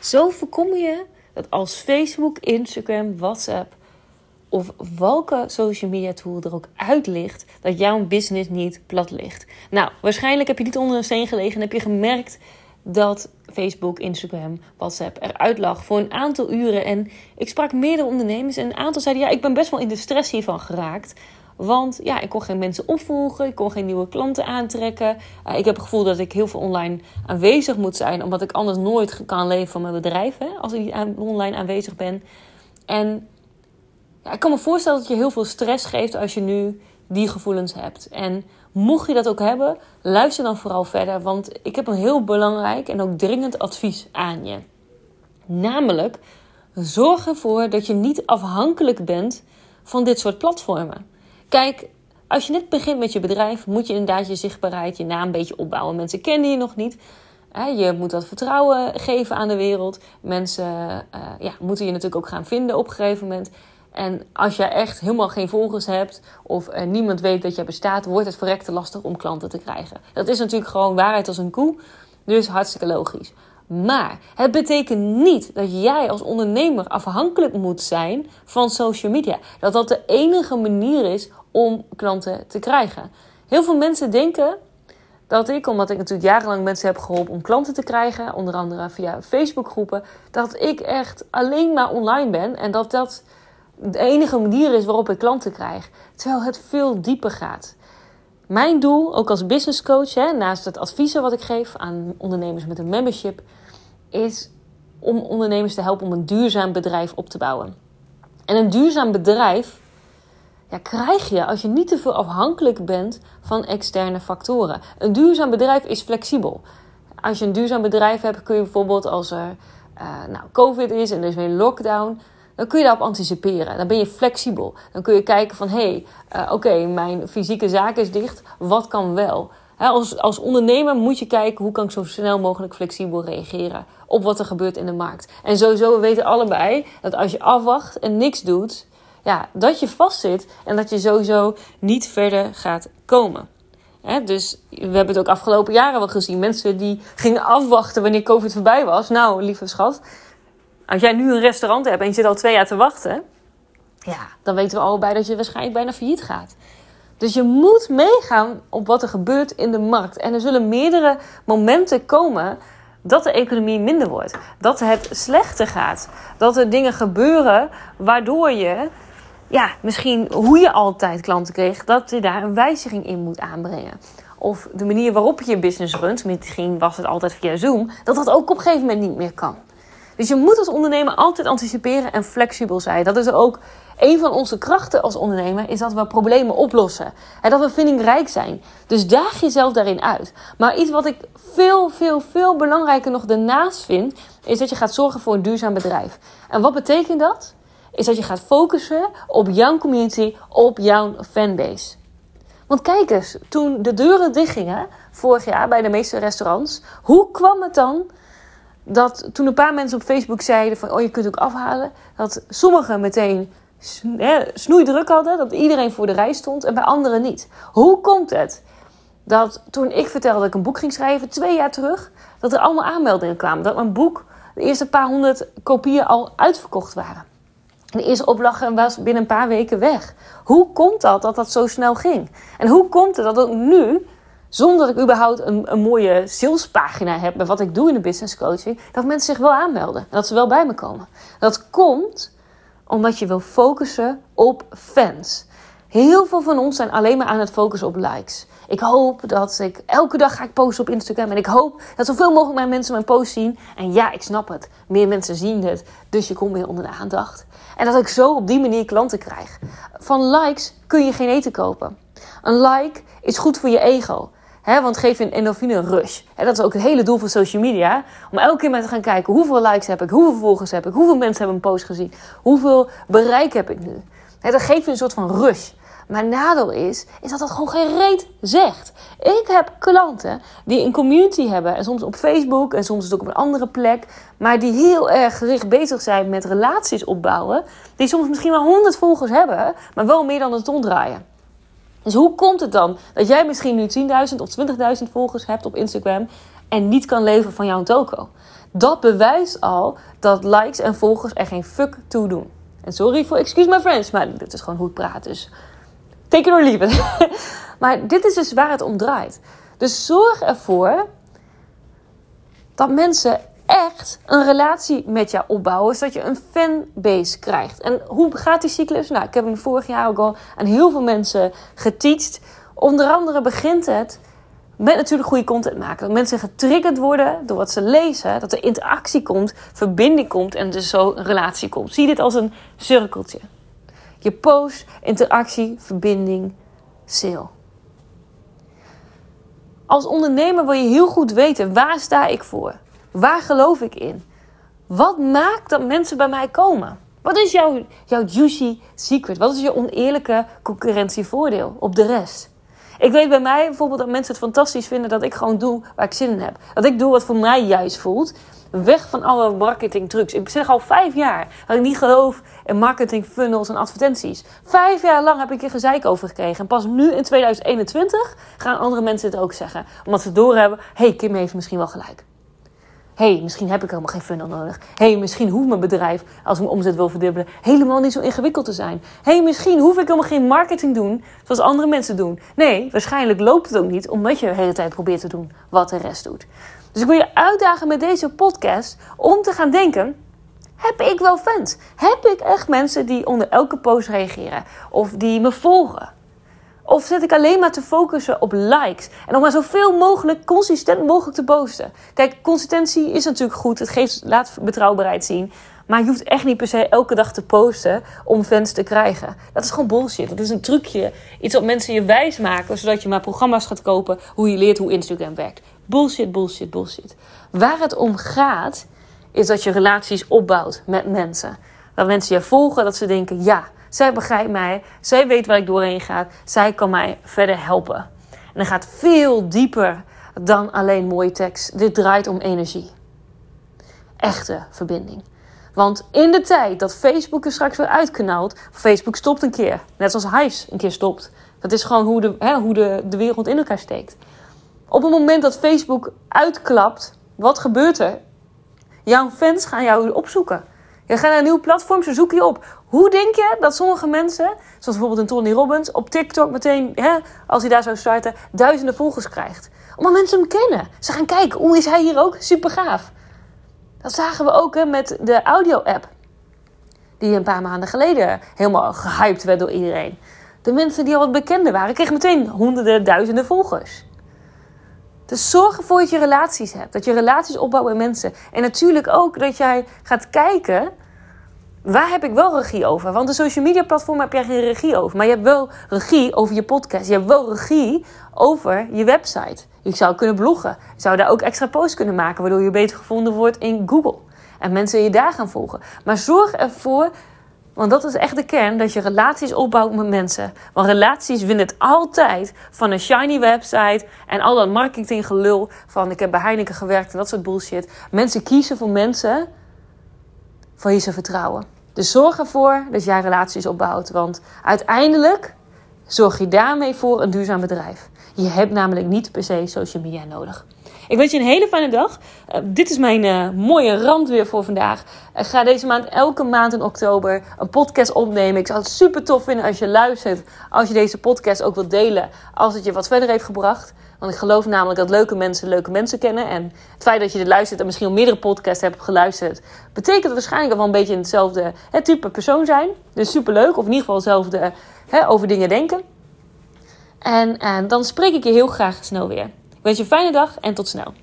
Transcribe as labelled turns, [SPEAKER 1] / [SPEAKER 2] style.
[SPEAKER 1] Zo voorkom je dat als Facebook, Instagram, WhatsApp of welke social media tool er ook uit ligt, dat jouw business niet plat ligt. Nou, waarschijnlijk heb je niet onder een steen gelegen en heb je gemerkt dat Facebook, Instagram, WhatsApp eruit lag voor een aantal uren. En ik sprak meerdere ondernemers en een aantal zeiden: Ja, ik ben best wel in de stress hiervan geraakt. Want ja, ik kon geen mensen opvolgen, ik kon geen nieuwe klanten aantrekken. Uh, ik heb het gevoel dat ik heel veel online aanwezig moet zijn, omdat ik anders nooit kan leven van mijn bedrijf hè, als ik niet online aanwezig ben. En ik kan me voorstellen dat je heel veel stress geeft als je nu die gevoelens hebt. En mocht je dat ook hebben, luister dan vooral verder, want ik heb een heel belangrijk en ook dringend advies aan je. Namelijk, zorg ervoor dat je niet afhankelijk bent van dit soort platformen. Kijk, als je net begint met je bedrijf, moet je inderdaad je zichtbaarheid, je naam een beetje opbouwen. Mensen kennen je nog niet. Je moet dat vertrouwen geven aan de wereld. Mensen uh, ja, moeten je natuurlijk ook gaan vinden op een gegeven moment. En als je echt helemaal geen volgers hebt of uh, niemand weet dat je bestaat, wordt het verrekte lastig om klanten te krijgen. Dat is natuurlijk gewoon waarheid als een koe, dus hartstikke logisch. Maar het betekent niet dat jij als ondernemer afhankelijk moet zijn van social media. Dat dat de enige manier is om klanten te krijgen. Heel veel mensen denken dat ik, omdat ik natuurlijk jarenlang mensen heb geholpen om klanten te krijgen, onder andere via Facebookgroepen, dat ik echt alleen maar online ben en dat dat de enige manier is waarop ik klanten krijg. Terwijl het veel dieper gaat. Mijn doel, ook als business coach, hè, naast het adviezen wat ik geef aan ondernemers met een membership, is om ondernemers te helpen om een duurzaam bedrijf op te bouwen. En een duurzaam bedrijf ja, krijg je als je niet te veel afhankelijk bent van externe factoren. Een duurzaam bedrijf is flexibel. Als je een duurzaam bedrijf hebt, kun je bijvoorbeeld als er uh, nou, COVID is en er is weer een lockdown, dan kun je daarop anticiperen. Dan ben je flexibel. Dan kun je kijken van hé, hey, uh, oké, mijn fysieke zaak is dicht, wat kan wel? als, als ondernemer moet je kijken hoe kan ik zo snel mogelijk flexibel reageren op wat er gebeurt in de markt. En sowieso, we weten allebei dat als je afwacht en niks doet, ja, dat je vastzit en dat je sowieso niet verder gaat komen. dus we hebben het ook afgelopen jaren wel gezien. Mensen die gingen afwachten wanneer COVID voorbij was. Nou, lieve schat, als jij nu een restaurant hebt en je zit al twee jaar te wachten, ja, dan weten we allebei dat je waarschijnlijk bijna failliet gaat. Dus je moet meegaan op wat er gebeurt in de markt. En er zullen meerdere momenten komen dat de economie minder wordt. Dat het slechter gaat. Dat er dingen gebeuren waardoor je, ja, misschien hoe je altijd klanten kreeg, dat je daar een wijziging in moet aanbrengen. Of de manier waarop je je business runt, misschien was het altijd via Zoom, dat dat ook op een gegeven moment niet meer kan. Dus je moet als ondernemer altijd anticiperen en flexibel zijn. Dat is ook een van onze krachten als ondernemer is dat we problemen oplossen. En dat we vindingrijk zijn. Dus daag jezelf daarin uit. Maar iets wat ik veel, veel, veel belangrijker nog daarnaast vind, is dat je gaat zorgen voor een duurzaam bedrijf. En wat betekent dat? Is dat je gaat focussen op jouw community, op jouw fanbase. Want kijk eens, toen de deuren dichtgingen vorig jaar bij de meeste restaurants, hoe kwam het dan dat toen een paar mensen op Facebook zeiden van oh je kunt ook afhalen, dat sommigen meteen snoeidruk hadden, dat iedereen voor de rij stond en bij anderen niet. Hoe komt het dat toen ik vertelde dat ik een boek ging schrijven, twee jaar terug, dat er allemaal aanmeldingen kwamen? Dat mijn boek, de eerste paar honderd kopieën al uitverkocht waren. En de eerste oplage was binnen een paar weken weg. Hoe komt dat dat dat zo snel ging? En hoe komt het dat ook nu, zonder dat ik überhaupt een, een mooie salespagina heb met wat ik doe in de business coaching, dat mensen zich wel aanmelden. Dat ze wel bij me komen. Dat komt omdat je wil focussen op fans. Heel veel van ons zijn alleen maar aan het focussen op likes. Ik hoop dat ik elke dag ga ik posten op Instagram. En ik hoop dat zoveel mogelijk mijn mensen mijn post zien. En ja, ik snap het. Meer mensen zien het. Dus je komt meer onder de aandacht. En dat ik zo op die manier klanten krijg. Van likes kun je geen eten kopen. Een like is goed voor je ego. He, want geef je een endorfine rush. He, dat is ook het hele doel van social media. Om elke keer maar te gaan kijken hoeveel likes heb ik, hoeveel volgers heb ik, hoeveel mensen hebben een post gezien, hoeveel bereik heb ik nu. Dat geeft je een soort van rush. Maar nadeel is, is dat dat gewoon geen reet zegt. Ik heb klanten die een community hebben. En soms op Facebook en soms ook op een andere plek. Maar die heel erg gericht bezig zijn met relaties opbouwen. Die soms misschien wel 100 volgers hebben. Maar wel meer dan een ton draaien. Dus hoe komt het dan dat jij misschien nu 10.000 of 20.000 volgers hebt op Instagram en niet kan leven van jouw toko? Dat bewijst al dat likes en volgers er geen fuck toe doen. En sorry voor excuse my friends, maar dit is gewoon hoe ik praat. Dus take it or leave it. maar dit is dus waar het om draait. Dus zorg ervoor dat mensen echt een relatie met jou opbouwen, zodat je een fanbase krijgt. En hoe gaat die cyclus? Nou, ik heb hem vorig jaar ook al aan heel veel mensen geteacht. Onder andere begint het met natuurlijk goede content maken. Dat mensen getriggerd worden door wat ze lezen. Dat er interactie komt, verbinding komt en dus zo een relatie komt. Zie dit als een cirkeltje. Je post, interactie, verbinding, sale. Als ondernemer wil je heel goed weten waar sta ik voor? Waar geloof ik in? Wat maakt dat mensen bij mij komen? Wat is jouw, jouw juicy secret? Wat is je oneerlijke concurrentievoordeel op de rest? Ik weet bij mij bijvoorbeeld dat mensen het fantastisch vinden dat ik gewoon doe waar ik zin in heb. Dat ik doe wat voor mij juist voelt. Weg van alle marketing trucs. Ik zeg al vijf jaar dat ik niet geloof in marketing funnels en advertenties. Vijf jaar lang heb ik er gezeik over gekregen. En pas nu in 2021 gaan andere mensen het ook zeggen. Omdat ze doorhebben, hé, hey, Kim heeft misschien wel gelijk hey, misschien heb ik helemaal geen funnel nodig. hey, misschien hoeft mijn bedrijf, als ik mijn omzet wil verdubbelen, helemaal niet zo ingewikkeld te zijn. hey, misschien hoef ik helemaal geen marketing doen zoals andere mensen doen. Nee, waarschijnlijk loopt het ook niet, omdat je de hele tijd probeert te doen wat de rest doet. Dus ik wil je uitdagen met deze podcast om te gaan denken: heb ik wel fans? Heb ik echt mensen die onder elke post reageren of die me volgen? Of zit ik alleen maar te focussen op likes? En om maar zoveel mogelijk consistent mogelijk te posten. Kijk, consistentie is natuurlijk goed. Het geeft, laat betrouwbaarheid zien. Maar je hoeft echt niet per se elke dag te posten om fans te krijgen. Dat is gewoon bullshit. Dat is een trucje. Iets wat mensen je wijs maken, zodat je maar programma's gaat kopen hoe je leert hoe Instagram werkt. Bullshit, bullshit, bullshit. Waar het om gaat, is dat je relaties opbouwt met mensen. Dat mensen je volgen, dat ze denken, ja, zij begrijpt mij. Zij weet waar ik doorheen ga. Zij kan mij verder helpen. En dat gaat veel dieper dan alleen mooie tekst. Dit draait om energie. Echte verbinding. Want in de tijd dat Facebook er straks weer uitknalt, Facebook stopt een keer. Net zoals Hives een keer stopt. Dat is gewoon hoe, de, hè, hoe de, de wereld in elkaar steekt. Op het moment dat Facebook uitklapt, wat gebeurt er? Jouw fans gaan jou opzoeken. Je gaat naar een nieuw platform, ze zoeken je op. Hoe denk je dat sommige mensen, zoals bijvoorbeeld een Tony Robbins, op TikTok meteen, hè, als hij daar zou starten, duizenden volgers krijgt? Omdat mensen hem kennen. Ze gaan kijken, hoe is hij hier ook? Super gaaf. Dat zagen we ook hè, met de audio-app. Die een paar maanden geleden helemaal gehyped werd door iedereen. De mensen die al wat bekender waren, kregen meteen honderden, duizenden volgers. Dus zorg ervoor dat je relaties hebt. Dat je relaties opbouwt met mensen. En natuurlijk ook dat jij gaat kijken waar heb ik wel regie over? Want de social media platform heb jij geen regie over. Maar je hebt wel regie over je podcast. Je hebt wel regie over je website. Je zou kunnen bloggen. Je zou daar ook extra posts kunnen maken, waardoor je beter gevonden wordt in Google. En mensen je daar gaan volgen. Maar zorg ervoor, want dat is echt de kern, dat je relaties opbouwt met mensen. Want relaties winnen het altijd van een shiny website en al dat marketinggelul van ik heb bij Heineken gewerkt en dat soort bullshit. Mensen kiezen voor mensen van wie ze vertrouwen. Dus zorg ervoor dat jij relaties opbouwt. Want uiteindelijk zorg je daarmee voor een duurzaam bedrijf. Je hebt namelijk niet per se social media nodig. Ik wens je een hele fijne dag. Uh, dit is mijn uh, mooie randweer voor vandaag. Ik ga deze maand elke maand in oktober een podcast opnemen. Ik zou het super tof vinden als je luistert. Als je deze podcast ook wilt delen. Als het je wat verder heeft gebracht. Want ik geloof namelijk dat leuke mensen leuke mensen kennen. En het feit dat je er luistert en misschien al meerdere podcasts hebt geluisterd, betekent dat waarschijnlijk wel een beetje hetzelfde het type persoon zijn. Dus super leuk, of in ieder geval hetzelfde hè, over dingen denken. En, en dan spreek ik je heel graag snel weer. Ik wens je een fijne dag en tot snel.